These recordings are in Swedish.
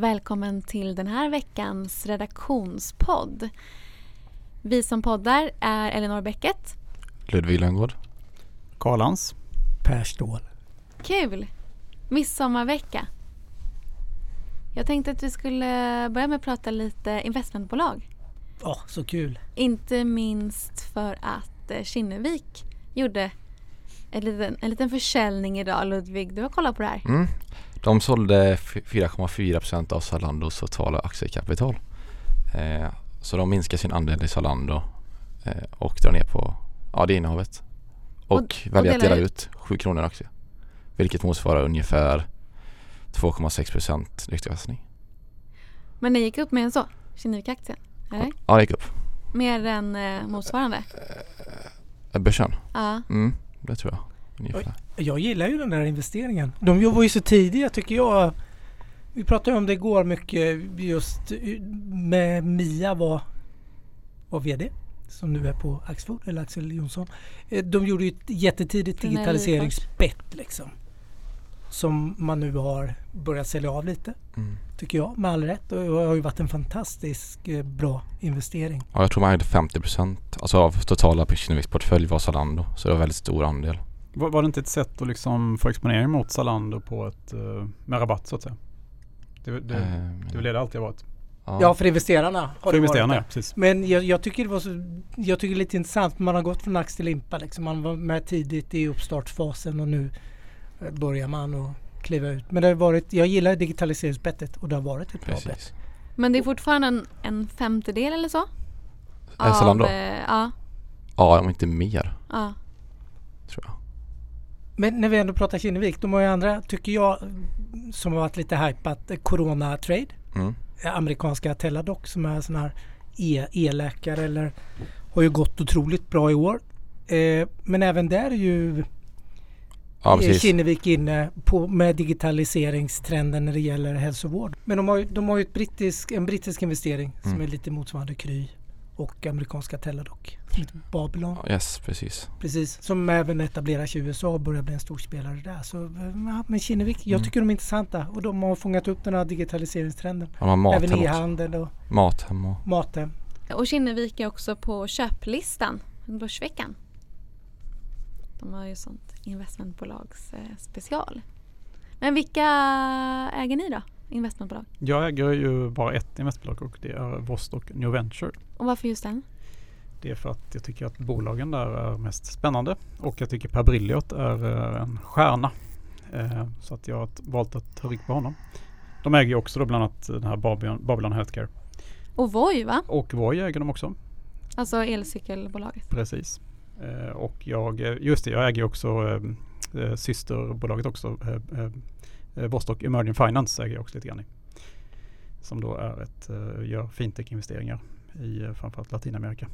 Välkommen till den här veckans redaktionspodd. Vi som poddar är Elinor Bäcket. Ludvig Lönngård. Karlans. Per Ståhl. Kul! Midsommarvecka. Jag tänkte att vi skulle börja med att prata lite investmentbolag. Ja, så kul. Inte minst för att eh, Kinnevik gjorde en liten, en liten försäljning idag. Ludvig, du har kollat på det här. Mm. De sålde 4,4% av Zalandos totala aktiekapital. Eh, så de minskar sin andel i Zalando eh, och drar ner på ja, det innehavet. Och, Och- och väljer att delar dela ut. ut 7 kronor aktie. Vilket motsvarar ungefär 2,6% direktavkastning. Men den gick upp mer än så, Kinnevik-aktien. Eller? Ja, det gick upp. Mer än eh, motsvarande. Eh, Börsen? Ja. Mm, det tror jag. Ungefär. Jag gillar ju den där investeringen. De jobbar ju så tidiga tycker jag. Vi pratade ju om det igår mycket just med Mia var, var VD som nu är på Axfood eller Axel Jonsson. Eh, De gjorde ju ett jättetidigt digitaliseringsbett liksom. Som man nu har börjat sälja av lite Mm. tycker jag med all rätt. Och det har ju varit en fantastisk eh, bra investering. Ja, jag tror man hade 50% alltså av totala Kinneviks portfölj var Zalando. Så det var väldigt stor andel. Var, var det inte ett sätt att liksom få exponering mot Zalando på ett, eh, med rabatt så att säga? Det, det, Eh, det är väl det det alltid har varit. Ja, för investerarna har För det investerarna, ja. varit det. Precis. Men jag, jag tycker det var så, jag tycker det är lite intressant. Man har gått från ax till limpa liksom. Man var med tidigt i uppstartsfasen och nu eh, börjar man att kliva ut. Men det har varit, jag gillar digitaliseringsbettet och det har varit ett bra bett. Men det är fortfarande en, en femtedel eller så? Eh, ja, Ja, om inte mer ja. tror jag. Men när vi ändå pratar Kinnevik, de har ju andra, tycker jag, som har varit lite hypat, Corona Trade. Mm. eh, Amerikanska Teladoc som är sån här e- e-läkare eller har ju gått otroligt bra i år. Eh, men även där är ju Ja. Kinnevik inne på, med digitaliseringstrenden när det gäller hälsovård. Men de har ju, de har ju brittisk, en brittisk investering som Mm. är lite motsvarande Kry och amerikanska Teladoc. heter Babylon. Ja, Yes, precis. Precis, som även etablerar sig i USA och börjar bli en stor spelare där. Så, eh, ja, men Kinnevik, jag Mm. tycker de är intressanta och de har fångat upp den här digitaliseringstrenden. De har Mathem även e-handel och Mathem och... Mathem. Och Kinnevik är också på köplistan, Börsveckan. De har ju sånt investmentbolags eh, special. Men vilka äger ni då? Investmentbolag? Jag äger ju bara ett investbolag och det är Vostok New Venture. Och varför just den? Det är för att jag tycker att bolagen där är mest spännande och jag tycker Per Brilliot är eh, en stjärna. Eh, Så att jag har valt att ta rygg på honom. De äger ju också då bland annat den här Babylon, Babylon Healthcare. Och Voi va? Och Voi äger de också. Alltså elcykelbolaget. Precis. Eh, och jag, just det, jag äger också systerbolaget också. Eh, Vostok Emerging Finance äger jag också lite grann i. Som då är ett, eh, gör fintech-investeringar i eh, framförallt Latinamerika.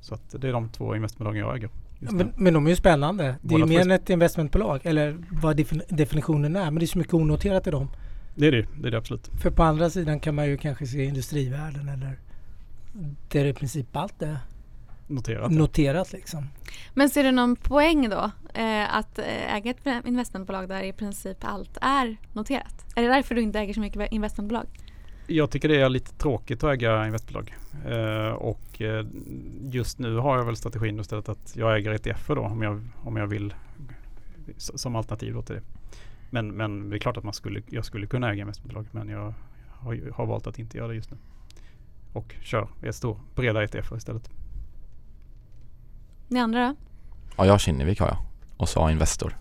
Så att det är de två investmentbolagen jag äger. Men, men de är ju spännande. Det är ju mer än ett investmentbolag eller vad defin- definitionen är. Men det är så mycket onoterat i dem. Det är det, det är det absolut. För på andra sidan kan man ju kanske se industrivärden eller där i princip allt är Noterat. noterat liksom. Men ser du någon poäng då eh, att eh, äga ett investmentbolag där i princip allt är noterat? Är det därför du inte äger så mycket investmentbolag? Jag tycker det är lite tråkigt att äga investbolag. Eh, och eh, just nu har jag väl strategin istället att jag äger ETFer då om jag, om jag vill som alternativ då till det. Men, men det är klart att man skulle, jag skulle kunna äga investmentbolag men jag har, har valt att inte göra det just nu. Och kör ett stor breda ETFer istället. Ni andra då? Ja, jag har Kinnevik har jag. Och så Investor.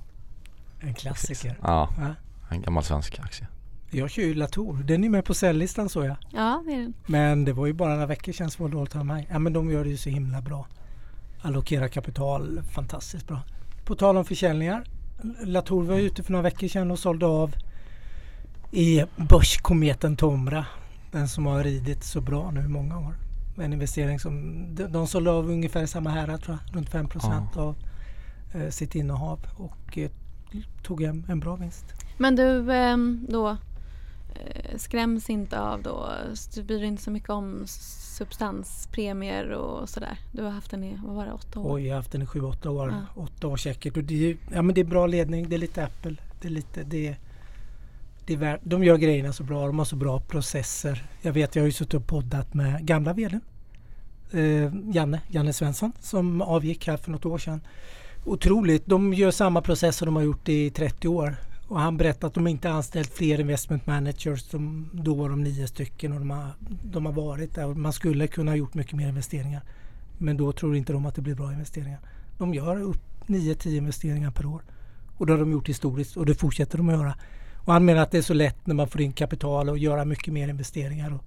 En klassiker. Ja, Ja. en gammal svensk aktie. Jag kör ju Latour. Den är med på säljlistan så jag. Ja, det är den. Men det var ju bara några veckor sedan som var dåligt av mig. Ja men de gör det ju så himla bra. Allokera kapital fantastiskt bra. På tal om försäljningar. Latour var ute för några veckor sedan och sålde av i börskometen Tomra. Den som har ridit så bra nu i många år. En investering som de, de sålde av ungefär samma härad tror jag. Runt 5% av eh, sitt innehav och eh, tog hem en bra vinst. Men du ehm, då eh, skräms inte av då, du bryr dig inte så mycket om substanspremier och sådär. Du har haft den i, vad var det, åtta år? Oj, jag har haft den i 7-8 år. Ja. 8 år säkert. Och det, är, ja, men det är bra ledning. Det är lite Apple. Det är lite... Det är, det är värt, de gör grejerna så bra, de har så bra processer. Jag vet, jag har ju suttit och poddat med gamla vdn. Eh, Janne, Janne Svensson som avgick här för något år sedan. Otroligt, de gör samma process som de har gjort i 30 år. Och han berättade att de inte anställt fler investment managers. De, då var de nio stycken och de har, de har varit där. Man skulle kunna ha gjort mycket mer investeringar. Men då tror inte de att det blir bra investeringar. De gör upp 9-10 investeringar per år. Och det har de gjort historiskt och det fortsätter de att göra. Och han menar att det är så lätt när man får in kapital och göra mycket mer investeringar. Och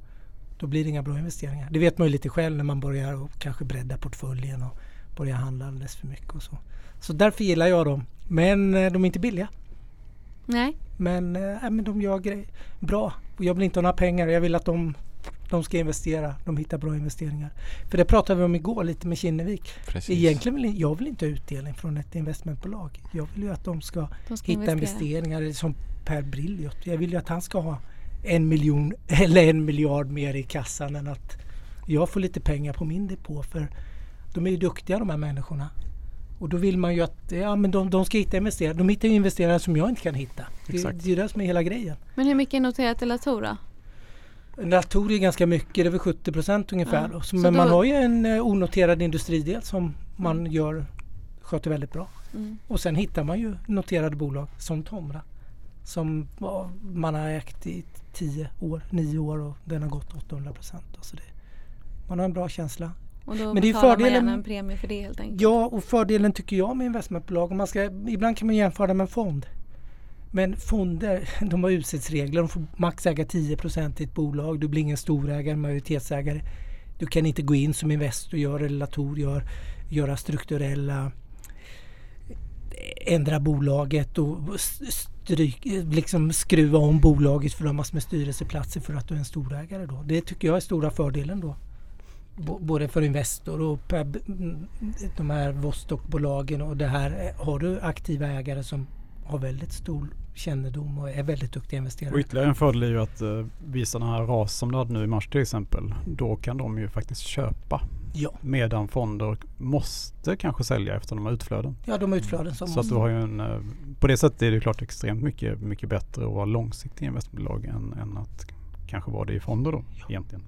då blir det inga bra investeringar. Det vet man ju lite själv när man börjar och kanske bredda portföljen och börjar handla alldeles för mycket och så. Så därför gillar jag dem. Men eh, de är inte billiga. Nej. Men, äh, men de gör grejer bra. Och jag vill inte ha några pengar. Jag vill att de, de ska investera. De hittar bra investeringar. För det pratade vi om igår lite med Kinnevik. Precis. Egentligen vill jag vill inte ha utdelning från ett investmentbolag. Jag vill ju att de ska, De ska hitta investera. investeringar som Per Brilliot. Jag vill ju att han ska ha en miljon eller en miljard mer i kassan än att jag får lite pengar på min depå. För de är ju duktiga de här människorna. Och då vill man ju att ja, men de, de ska hitta investerare. De hittar ju investerare som jag inte kan hitta. Det, Exakt. det är ju det som är hela grejen. Men hur mycket är noterat i Latour då? En dator är ganska mycket, det är väl 70 procent ungefär. Ja, Då. Så, så men då- man har ju en eh, onoterad industridel som man gör, sköter väldigt bra. Mm. Och sen hittar man ju noterade bolag som Tomra. Som ja, man har ägt i 10 år, 9 år och den har gått 800 procent. Alltså det, man har en bra känsla. Och då Men det är man fördelen- gärna en premie för det helt enkelt. Ja, och fördelen tycker jag med investmentbolag, man ska, ibland kan man jämföra det med en fond. Men fonder, de har utsitsregler. De får max äga 10 procent i ett bolag. Du blir ingen storägare, majoritetsägare. Du kan inte gå in som Investor gör eller Latour gör, göra strukturella ändra bolaget och stryk, liksom skruva om bolaget för att ha massor med styrelseplatser för att du är en storägare. Då. Det tycker jag är stora fördelen då. Både för Investor och per, mm, de här Vostokbolagen och det här. eh, Har du aktiva ägare som har väldigt stor kännedom och är väldigt duktiga Och investerare. ytterligare en fördel är ju att uh, vid sådana här ras som du hade nu i mars till exempel. Då kan de ju faktiskt köpa. Ja. Medan fonder måste kanske sälja efter de har utflöden. ja, de utflöden som Så att du har ju en, eh, på det sättet är det klart extremt mycket, mycket bättre att vara långsiktig investmentbolag än, än att kanske vara det i fonder då egentligen.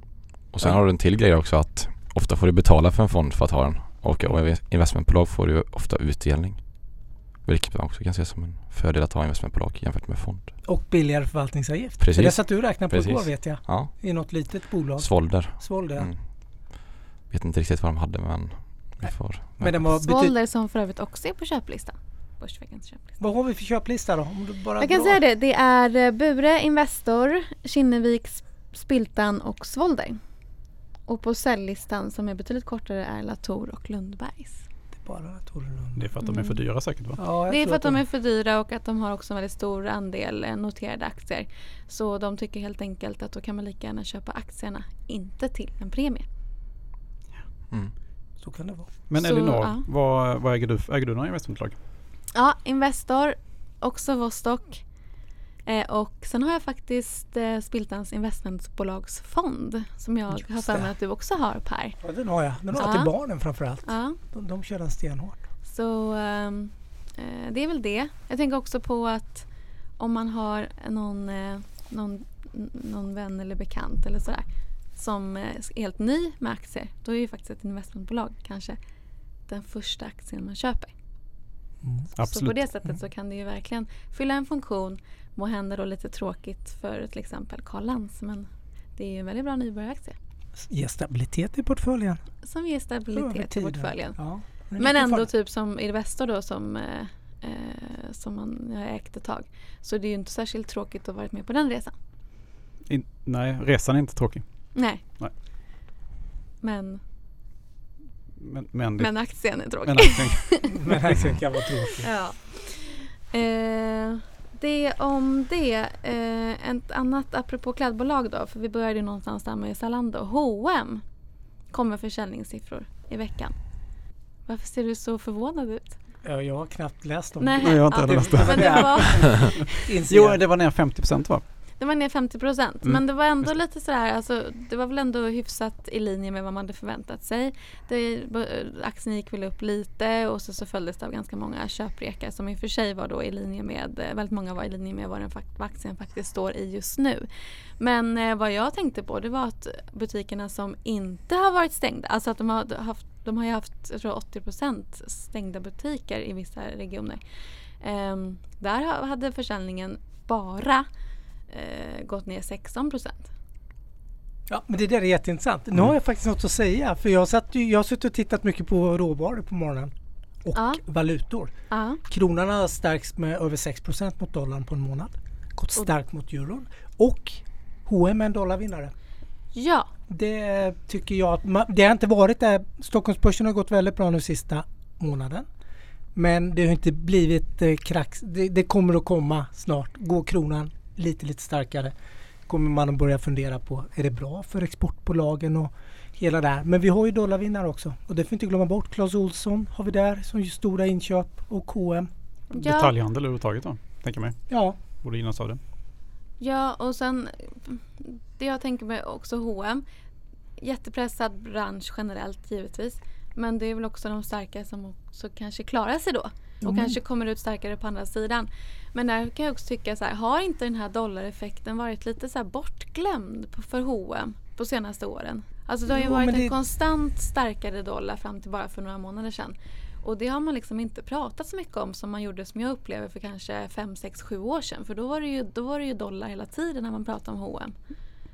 Och sen har du en till grej också att ofta får du betala för en fond för att ha den. Och investmentbolag får du ofta utdelning. Vilket man också kan se som en fördel att ha investmentbolag jämfört med fond. och billigare förvaltningsavgift. Precis. För det satt du räknade på Precis. igår vet jag. Ja, I något litet bolag. Svolder. Svolder. Mm. Vet inte riktigt vad de hade men vi får... Men den var Svolder som för övrigt också är på köplistan. Börsveckans köplista. Vad har vi för köplista då? Om du bara Jag kan drar. säga det, det är eh, Bure, Investor, Kinnevik, Spiltan och Svolder. Och på säljlistan som är betydligt kortare är Latour och Lundbergs. Det är bara Torelund. Det är för att de är för dyra säkert va? Ja, Det är för att de är för dyra och att de har också en väldigt stor andel eh, noterade aktier. Så de tycker helt enkelt att då kan man lika gärna köpa aktierna, inte till en premie. Mm. Så kan det vara. Men Så, Elinor, ja. vad, vad äger du? Äger du några investmentbolag? Ja, Investor, också Vostok. Eh, och sen har jag faktiskt eh, Spiltans investmentbolagsfond som jag Just har för mig att du också har Per. Ja, den har jag. Den har jag Ja. till barnen framförallt. Ja, De, de kör den stenhårt. så ehm, eh, det är väl det. Jag tänker också på att om man har någon, eh, någon, någon vän eller bekant eller sådär som är helt ny med aktier, då är ju faktiskt ett investmentbolag kanske den första aktien man köper. Så på det sättet så kan det ju verkligen fylla en funktion. Må hända då lite tråkigt för till exempel Karl Lantz men det är ju en väldigt bra nybörjaraktie Ge stabilitet i portföljen. som ger stabilitet i portföljen. Ja, Men ändå farligt. typ som Investor då som, eh, eh, som man har ägt ett tag. Så det är ju inte särskilt tråkigt att ha varit med på den resan. In, nej, resan är inte tråkig. Nej. Nej. Men, Men, men, det, men aktien är tråkig. men aktien, Men aktien kan vara tråkig. Ja. Eh, det om det. Eh, ett annat apropå klädbolag då. För vi började ju någonstans där med Zalando. H&M kommer försäljningssiffror i veckan. Varför ser du så förvånad ut? Ja, jag har knappt läst dem. Nej, Nej, jag har inte ja, läst det. Men det var, jo, det var ner 50 procent va? Den var ner 50 procent. Mm, Men det var ändå lite sådär, alltså, det var väl ändå hyfsat i linje med vad man hade förväntat sig. Det, aktien gick väl upp lite och så, så följdes det av ganska många köprekar som i och för sig var då i linje med, eh, väldigt många var i linje med vad, den, vad aktien faktiskt står i just nu. Men eh, vad jag tänkte på det var att butikerna som inte har varit stängda, alltså att de har haft, de har ju haft jag tror 80 procent stängda butiker i vissa regioner. Ehm, där ha- hade försäljningen bara eh, gått ner 16 procent. Ja, men det där är jätteintressant. Nu har jag faktiskt något att säga. För jag, satt jag har suttit och tittat mycket på råvaror på morgonen. Och Ja. valutor. Ja. Kronan har stärkts med över 6% mot dollarn på en månad. Gått starkt mot euron. Och H&M är en dollarvinnare. ja, Det tycker jag att det har inte varit det. Stockholmsbörsen har gått väldigt bra nu sista månaden. Men det har inte blivit eh, krax. Det, det kommer att komma snart. Går kronan lite lite starkare kommer man att börja fundera på är det bra för exportbolagen och hela det här. Men vi har ju dollarvinnare också och det får vi inte glömma bort. Clas Ohlson har vi där som gör stora inköp och H&M. ja, Detaljhandel överhuvudtaget då, tänker mig. Ja, Borde gynnas av det. ja och sen det jag tänker mig också H&M Jättepressad bransch generellt givetvis. Men det är väl också de starka som också kanske klarar sig då. Och Mm. kanske kommer ut starkare på andra sidan. Men där kan jag också tycka så här, har inte den här dollareffekten varit lite så här bortglömd för H&M på senaste åren? Alltså det har ju Jo, varit en det- konstant starkare dollar fram till bara för några månader sedan. Och det har man liksom inte pratat så mycket om som man gjorde som jag upplever för kanske 5, 6, 7 år sedan. För då var det ju, då var det ju dollar hela tiden när man pratade om H&M.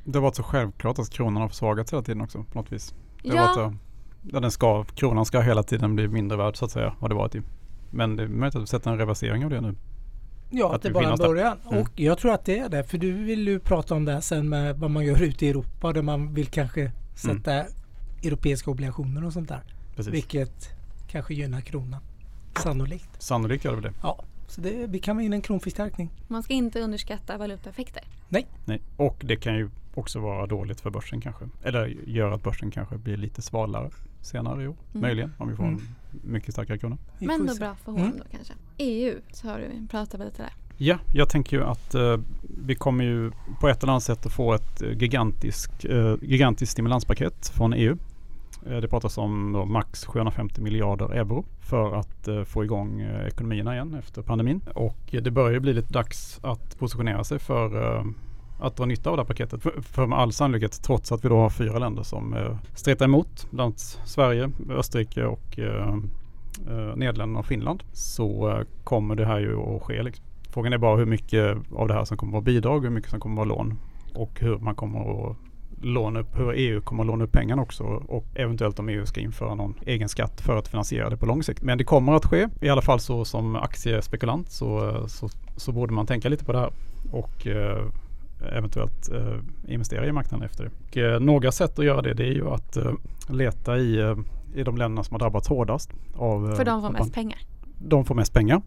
Det har varit så självklart att kronan har försvagats hela tiden också på något vis. Det Ja. varit, ja, den ska, kronan ska hela tiden bli mindre värd så att säga. Har det varit i. Men det är möjligt att vi sätter en reversering av det nu. Ja, Att det vi bara är en början. Mm. Och jag tror att det är det. För du vill ju prata om det här sen med vad man gör ute i Europa där man vill kanske sätta europeiska obligationer och sånt där. Precis. Vilket kanske gynnar kronan. Sannolikt. Sannolikt gör det det. Ja, så det, vi kan vara in en kronförstärkning. Man ska inte underskatta valutaeffekter. Nej. Och det kan ju också vara dåligt för börsen kanske. Eller göra att börsen kanske blir lite svalare senare i år. Mm. Möjligen om vi får Mm. en mycket starkare krona. Men då bra för H&M Mm. då kanske. EU, så har du pratat lite där. Ja, jag tänker ju att eh, vi kommer ju på ett eller annat sätt att få ett eh, gigantiskt, eh, gigantiskt stimulanspaket från EU. Eh, det pratas om då max 750 miljarder euro för att eh, få igång eh, ekonomierna igen efter pandemin. Och det börjar ju bli lite dags att positionera sig för att dra nytta av det här paketet. För, för med all sannolikhet, trots att vi då har fyra länder som eh, stretar emot, bland annat Sverige, Österrike och eh, eh, Nederländerna och Finland, så eh, kommer det här ju att ske. Liksom. Frågan är bara hur mycket av det här som kommer att vara bidrag och hur mycket som kommer att vara lån. Och hur man kommer att låna upp, hur EU kommer att låna upp pengarna också och eventuellt om EU ska införa någon egen skatt för att finansiera det på lång sikt. Men det kommer att ske. I alla fall så som aktiespekulant så, eh, så, så borde man tänka lite på det här och eh, eventuellt eh, investera i marknaden efter. Och, eh, några sätt att göra det, det är ju att eh, leta i, i de länderna som har drabbats hårdast. Av, För de får mest pengar. de får mest pengar.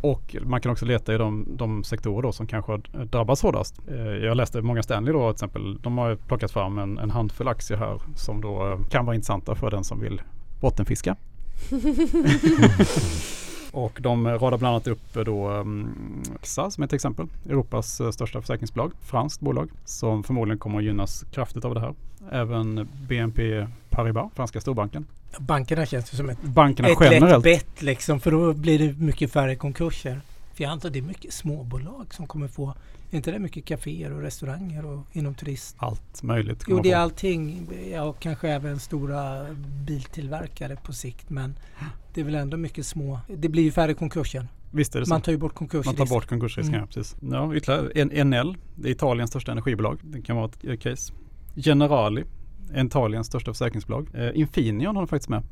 Och man kan också leta i de, de sektorer då som kanske har drabbats hårdast. Jag läste Många Stanley då till exempel. De har plockat fram en, en handfull aktier här som då kan vara intressanta för den som vill bottenfiska. Och de radar bland annat upp då AXA som ett exempel. Europas eh, största försäkringsbolag. Franskt bolag som förmodligen kommer att gynnas kraftigt av det här. Även BNP Paribas, franska storbanken. Bankerna känns ju som ett, Bankerna ett lätt generellt. bett liksom för då blir det mycket färre konkurser. För jag antar det är mycket småbolag som kommer få, är inte det mycket kaféer och restauranger och inom turist? Allt möjligt. Jo det är allting. Ja, och kanske även stora biltillverkare på sikt men det är väl ändå mycket små. Det blir ju färre konkurser. Visst är det så. Man tar ju bort Man konkursrisk. tar bort konkursrisken, Mm. ja, precis. Ja, ytterligare NL, det är Italiens största energibolag. Det kan vara ett case. Generali, Italiens största försäkringsbolag. Eh, Infineon har de faktiskt med.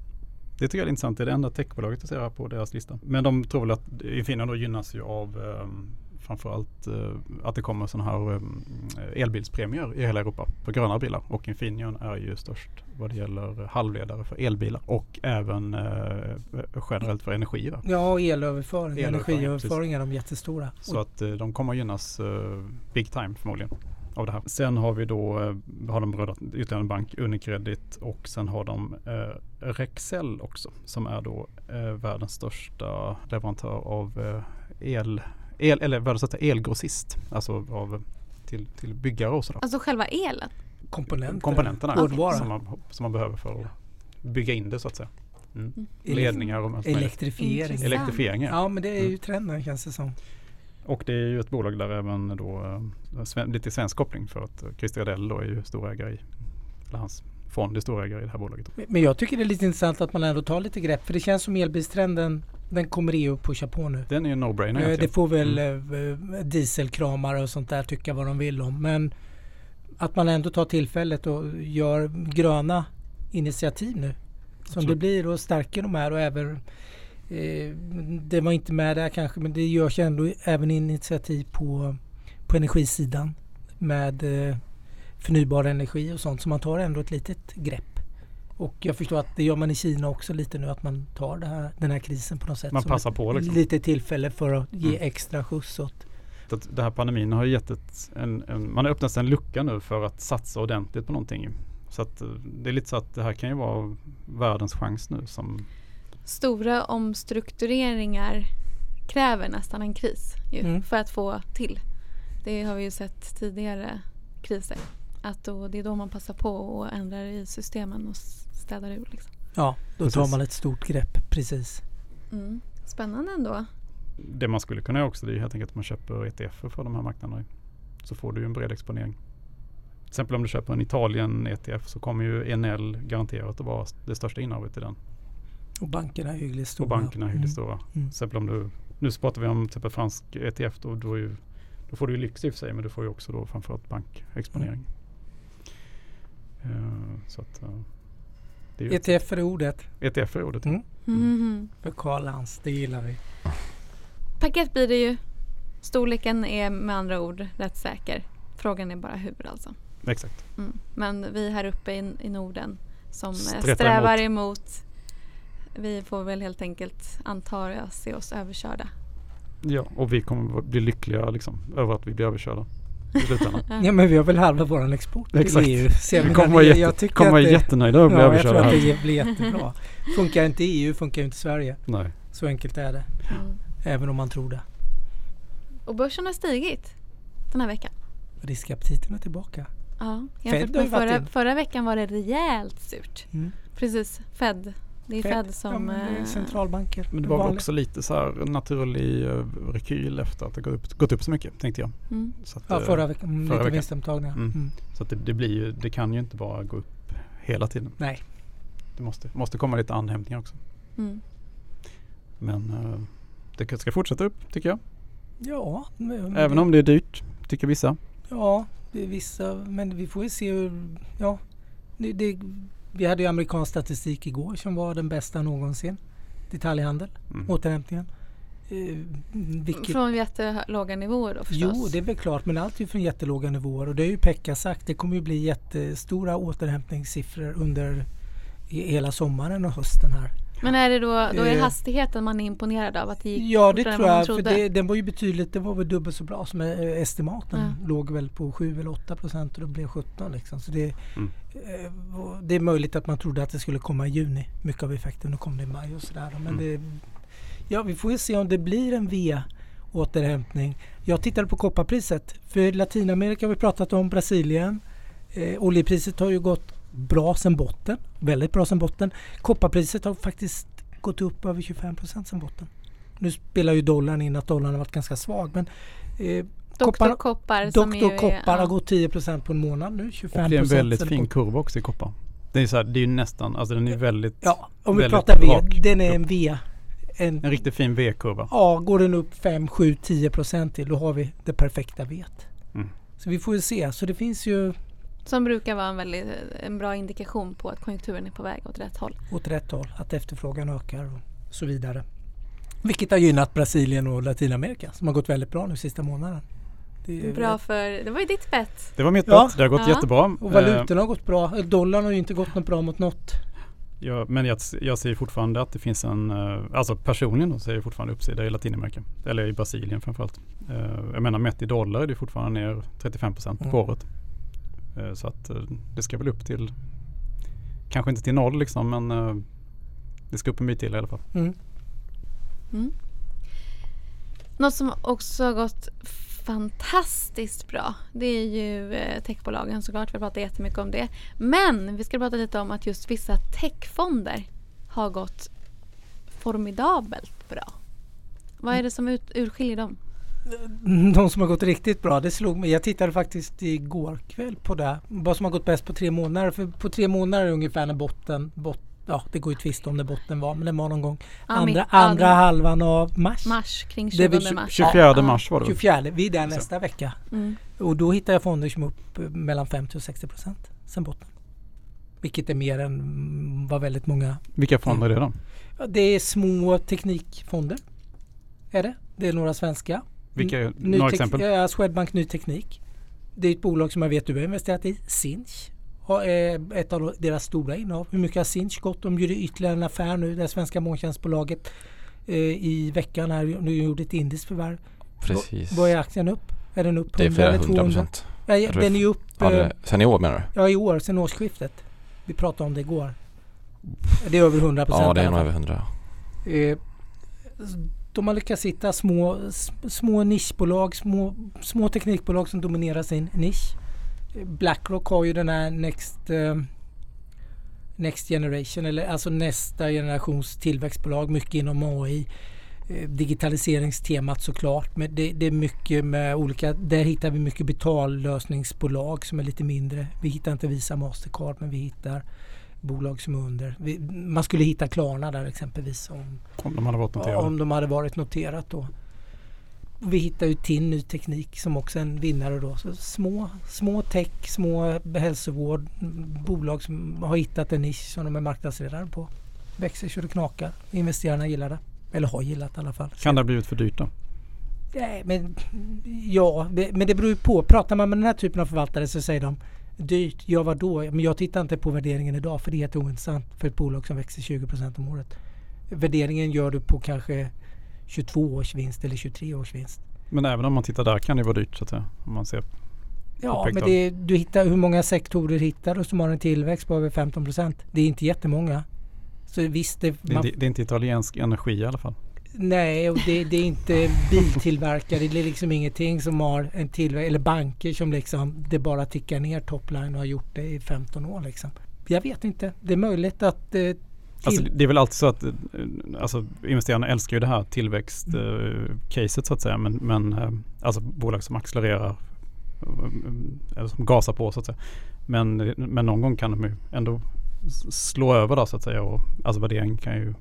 Det tycker jag är intressant. Det är det enda techbolaget jag ser här på deras lista. Men de tror väl att Infineon då gynnas ju av eh, framförallt eh, att det kommer sådana här eh, elbilspremier i hela Europa på gröna bilar. Och Infineon är ju störst vad det gäller halvledare för elbilar och även eh, generellt för energi. Va? Ja, och elöverföring, energiöverföring är de jättestora. Så att de kommer gynnas big time förmodligen av det här. Sen har vi då, har de berört ytterligare en bank, Unicredit och sen har de eh, Rexel också som är då eh, världens största leverantör av eh, el, el eller världens största elgrossist. Alltså av till, till byggare och sådär. Alltså själva elen? Komponenter. Komponenterna Hårdvara. som, man, som man behöver för att bygga in det så att säga. Mm. Mm. Ledningar och. Elektrifiering. Elektrifiering ja. Ja men det är ju Mm. trenden känns det som. Och det är ju ett bolag där även då eh, lite svensk koppling för att eh, Christer Gardell då är ju storägare i, eller hans fond är storägare i det här bolaget. Men- Men jag tycker det är lite intressant att man ändå tar lite grepp för det känns som elbilstrenden den kommer EU pusha på nu. Den är en no-brainer Eh. Det får väl Mm. eh, dieselkramare och sånt där tycka vad de vill om. Men att man ändå tar tillfället och gör gröna initiativ nu. Som Absolut. det blir och stärker de här och även eh, det var inte med där kanske men det görs ändå även initiativ på, på energisidan med eh, förnybar energi och sånt så man tar ändå ett litet grepp. Och jag förstår att det gör man i Kina också lite nu att man tar det här, den här krisen på något sätt. Man som passar på liksom. Lite tillfälle för att ge Mm. extra skjuts åt Så att den här pandemin har gett ett, en, en, man har öppnat en lucka nu för att satsa ordentligt på någonting. Så att eh, det är lite så att det här kan ju vara världens chans nu som Stora omstruktureringar kräver nästan en kris ju, Mm. för att få till. Det har vi ju sett tidigare kriser. Att då, det är då man passar på och ändrar i systemen och städar ur. Liksom. Ja, då tar Precis. man ett stort grepp. Precis. Mm. Spännande ändå. det man skulle kunna göra också det är helt enkelt att man köper ETF för de här marknaderna. Så får du ju en bred exponering. Till exempel om du köper en Italien ETF så kommer ju Enel garanterat att vara det största innehavet i den. Och bankerna är hyggligt stora. Och bankerna är hyggligt stora. Mm. Till exempel om du, nu pratar vi om till exempel fransk ETF då, då, är ju, då får du ju lyx i och för sig men du får ju också då framförallt bankexponering. Eh, så att, är ju ETF är ordet ETF är ordet. Mm. Mhm. för Karl Lans. Det gillar vi. Paket blir det ju. Storleken är med andra ord rätt säker. Frågan är bara hur alltså. Exakt. Mm. Men vi här uppe i, i Norden som Stretar strävar emot. Vi får väl helt enkelt, antar jag, se oss överkörda. Ja, och vi kommer bli lyckliga liksom, över att vi blir överkörda. Ja men vi har väl halva våran export till Exakt. EU. Så jag Vi kommer vara, det- jätte, jag tycker kommer vara att det- jättenöjda över att bli Ja, jag tror att här. det blir jättebra. Funkar inte EU funkar ju inte Sverige. Nej. Så enkelt är det. Mm. Även om man tror det. Och börsen har stigit den här veckan. Riskaptiten är tillbaka. Ja, Fed jämfört med förra, förra veckan var det rejält surt. Mm. Precis, Fed. Det är Fed, som... ja, men det är eh, centralbanker. Men det var också lite så här naturlig uh, rekyl efter att det gått upp, gått upp så mycket tänkte jag. Mm. Så att, Ja, eh, förra veckan. Mm, förra lite veckan. vinstomtagningar. Mm. Mm. så att det, det, blir ju, det kan ju inte bara gå upp hela tiden. Nej. Det måste, måste komma lite anhämtningar också. Mm. Men eh, det ska fortsätta upp tycker jag. Ja. Men, Även om det är dyrt, tycker vissa. Ja, det är vissa. Men vi får ju se hur... Ja. Det, det, vi hade ju amerikansk statistik igår som var den bästa någonsin. Detaljhandel, Mm. återhämtningen. Eh, vilket, Från jättelåga nivåer då förstås. jo, det är väl klart. Men allt är ju från jättelåga nivåer. Och det har ju Pekka sagt. Det kommer ju bli jättestora återhämtningssiffror under hela sommaren och hösten här. Men är det då, då är det Eh. hastigheten man är imponerad av? Att det gick Ja det tror jag. För det, den var ju betydligt, det var väl dubbelt så bra som eh, estimaten. Ja. Låg väl på 7 eller 8 procent och det blev 17 liksom. Så det, Mm. eh, det är möjligt att man trodde att det skulle komma i juni. Mycket av effekten. Nu kom det i maj och sådär. Men Mm. det, ja vi får ju se om det blir en V-återhämtning. Jag tittade på kopparpriset. För Latinamerika har vi pratat om, Brasilien. Eh, oljepriset har ju gått bra sen botten. Väldigt bra sen botten. Kopparpriset har faktiskt gått upp över 25 procent sen botten. Nu spelar ju dollarn in att dollarn har varit ganska svag. Men eh, Doktor koppar- Koppar som Doktor är, Koppar ja. har gått 10 procent på en månad nu. 25 Och det är en väldigt fin botten. kurva också i koppar. Det är, så här, det är ju nästan, alltså den är väldigt, Ja, om vi pratar V. rak Den är en V. En, en riktigt fin V-kurva. ja, går den upp 5, 7, 10 procent till då har vi det perfekta V. Mm. Så vi får ju se. Så det finns ju Som brukar vara en, väldigt, en bra indikation på att konjunkturen är på väg åt rätt håll. åt rätt håll. Att efterfrågan ökar och så vidare. Vilket har gynnat Brasilien och Latinamerika som har gått väldigt bra nu sista månaden. Det är- Bra för, det var ju ditt bett. Det var mitt Ja. bet. Det har gått Ja. jättebra. Och Eh, valutorna har gått bra. Dollarn har ju inte gått något bra mot något. Ja, men jag, jag ser fortfarande att det finns en, eh, alltså personligen då ser jag fortfarande uppsida i Latinamerika. Eller i Brasilien framförallt. Eh, Jag menar mätt i dollar är det fortfarande ner 35 procent Mm. på året. Eh, Så att eh, det ska väl upp till, kanske inte till noll liksom men eh, det ska upp en bit till i alla fall. Mm. Mm. Något som också har gått fantastiskt bra. Det är ju techbolagen såklart, vi pratar jättemycket om det. Men vi ska prata lite om att just vissa techfonder har gått formidabelt bra. Vad är det som ut, urskiljer dem? De som har gått riktigt bra, det slog mig. Jag tittade faktiskt igår kväll på det. Vad som har gått bäst på tre månader. För på tre månader är ungefär när botten, bot, ja det går ju tvista om när botten var, men det var någon gång andra, andra halvan av mars. Mars, kring Det är 20 väl mars. 24 Ja. mars var det. 24, vi är där nästa vecka. Mm. Och då hittar jag fonder som är upp eh, mellan 50 och 60 procent sen botten. Vilket är mer än vad väldigt många Vilka fonder är det då? Det är små teknikfonder. Är det? Det är några svenska. Vilka, några exempel? Ja, Swedbank Ny Teknik. Det är ett bolag som jag vet du har investerat i. Sinch eh, ett av deras stora innehav. Hur mycket har Sinch gått? De gjorde ytterligare en affär nu, det svenska molntjänstbolaget eh, i veckan här. Nu gjorde ett indiskt förvärv. Precis. Vad är aktien upp? Är den upp 100 Det är flera hundra procent. Den är upp... Ja, är, eh, sen i år menar du? Ja, i år. Sen årsskiftet. Vi pratade om det igår. Det är över 100 procent. Ja, det är nog över 100 de har lyckats hitta små, små nischbolag, små, små teknikbolag som dominerar sin nisch. Blackrock har ju den här Next, eh, Next Generation, eller alltså nästa generations tillväxtbolag, mycket inom AI. Eh, digitaliseringstemat såklart, men det, det är mycket med olika, där hittar vi mycket betallösningsbolag som är lite mindre. Vi hittar inte Visa Mastercard men vi hittar bolag som är under. Vi, man skulle hitta Klarna där exempelvis om, Om de hade varit noterade. om de hade varit noterat då. Vi hittar ju TIN Ny Teknik som också är en vinnare då. Så små, små tech, små hälsovård, bolag som har hittat en nisch som de är marknadsledare på. Växer så det knakar. Investerarna gillar det. Eller har gillat i alla fall. Kan det ha blivit för dyrt då? Nej, men ja, men det beror ju på. Pratar man med den här typen av förvaltare så säger de dyrt. Ja, vadå? Men jag tittar inte på värderingen idag för det är helt ointressant för ett bolag som växer 20 om året. Värderingen gör du på kanske 22 års vinst eller 23 års vinst. Men även om man tittar där kan det vara dyrt så att säga. Om man ser. Ja, men det, du hittar hur många sektorer hittar du som har en tillväxt på över 15% Det är inte jättemånga. Så visst, det, Det man, inte, det är inte italiensk energi i alla fall. Nej, och det, det är inte biltillverkare. Det är liksom ingenting som har en tillverkare eller banker som liksom det bara tickar ner topline och har gjort det i 15 år liksom. Jag vet inte. Det är möjligt att eh, Alltså, det är väl alltid så att eh, alltså, investerarna älskar ju det här tillväxt-caset så att säga. Men, men eh, alltså bolag som accelererar eh, eller som gasar på så att säga. Men, men någon gång kan de ju ändå slå över då så att säga. Och, alltså värderingen kan ju,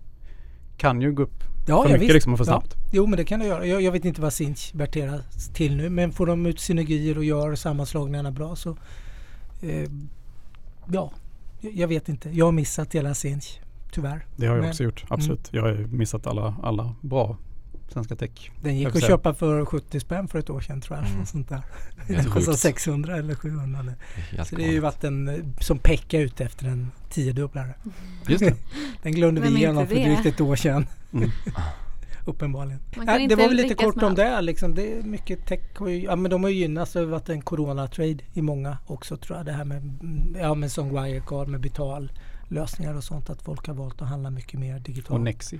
kan ju gå upp ja, för ja, mycket visst. liksom och för Ja. snabbt. Jo, men det kan det göra. Jag, jag vet inte vad Sinch värderas till nu, men får de ut synergier och gör sammanslagningarna bra så eh, ja, jag, vet inte. Jag har missat hela Sinch, tyvärr. Det har jag Men- också gjort, absolut. Jag har missat alla, alla bra svenska tech. Den gick att köpa för 70 spänn för ett år sedan tror jag. Mm. Mm. Sånt där. Den sjukt. 600 eller 700 nu. Helt Så det har ju galet. varit en eh, som Pekka ute efter en tiodubblare. Just det. Den glömde vi Vem är igenom för det? drygt ett år sedan. Mm. Uppenbarligen. Ja, det inte var väl lite kort om det. Liksom. det är mycket tech ju, ja, men de har ju gynnats över att en corona-trade i många också tror jag. Det här med, mm, ja, med som Wirecard med betallösningar och sånt. Att folk har valt att handla mycket mer digitalt. Och Nexi.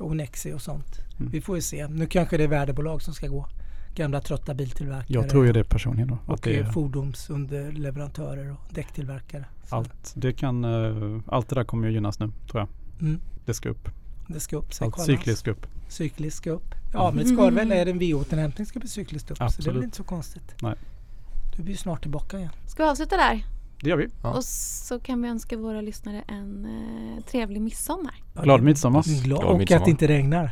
Och Nexi och sånt. Mm. Vi får ju se. Nu kanske det är värdebolag som ska gå. Gamla trötta biltillverkare. Jag tror ju det personligen då. Att Och det är fordonsunderleverantörer och däcktillverkare. Så, allt, det kan, eh, allt det där kommer ju gynnas nu tror jag. Mm, Det ska upp. det ska upp. Allt cykliskt ska upp. Cykliskt ska upp. Ja men det ska väl. Är det en V-återhämtning ska bli cykliskt upp. Så det är väl Absolut. inte så konstigt. Nej. Du blir snart tillbaka igen. Ska vi avsluta där? Det gör vi. Ja. Och så kan vi önska våra lyssnare en eh, trevlig midsommar. Glad midsommar. Glad, Glad och midsommar. att det inte regnar.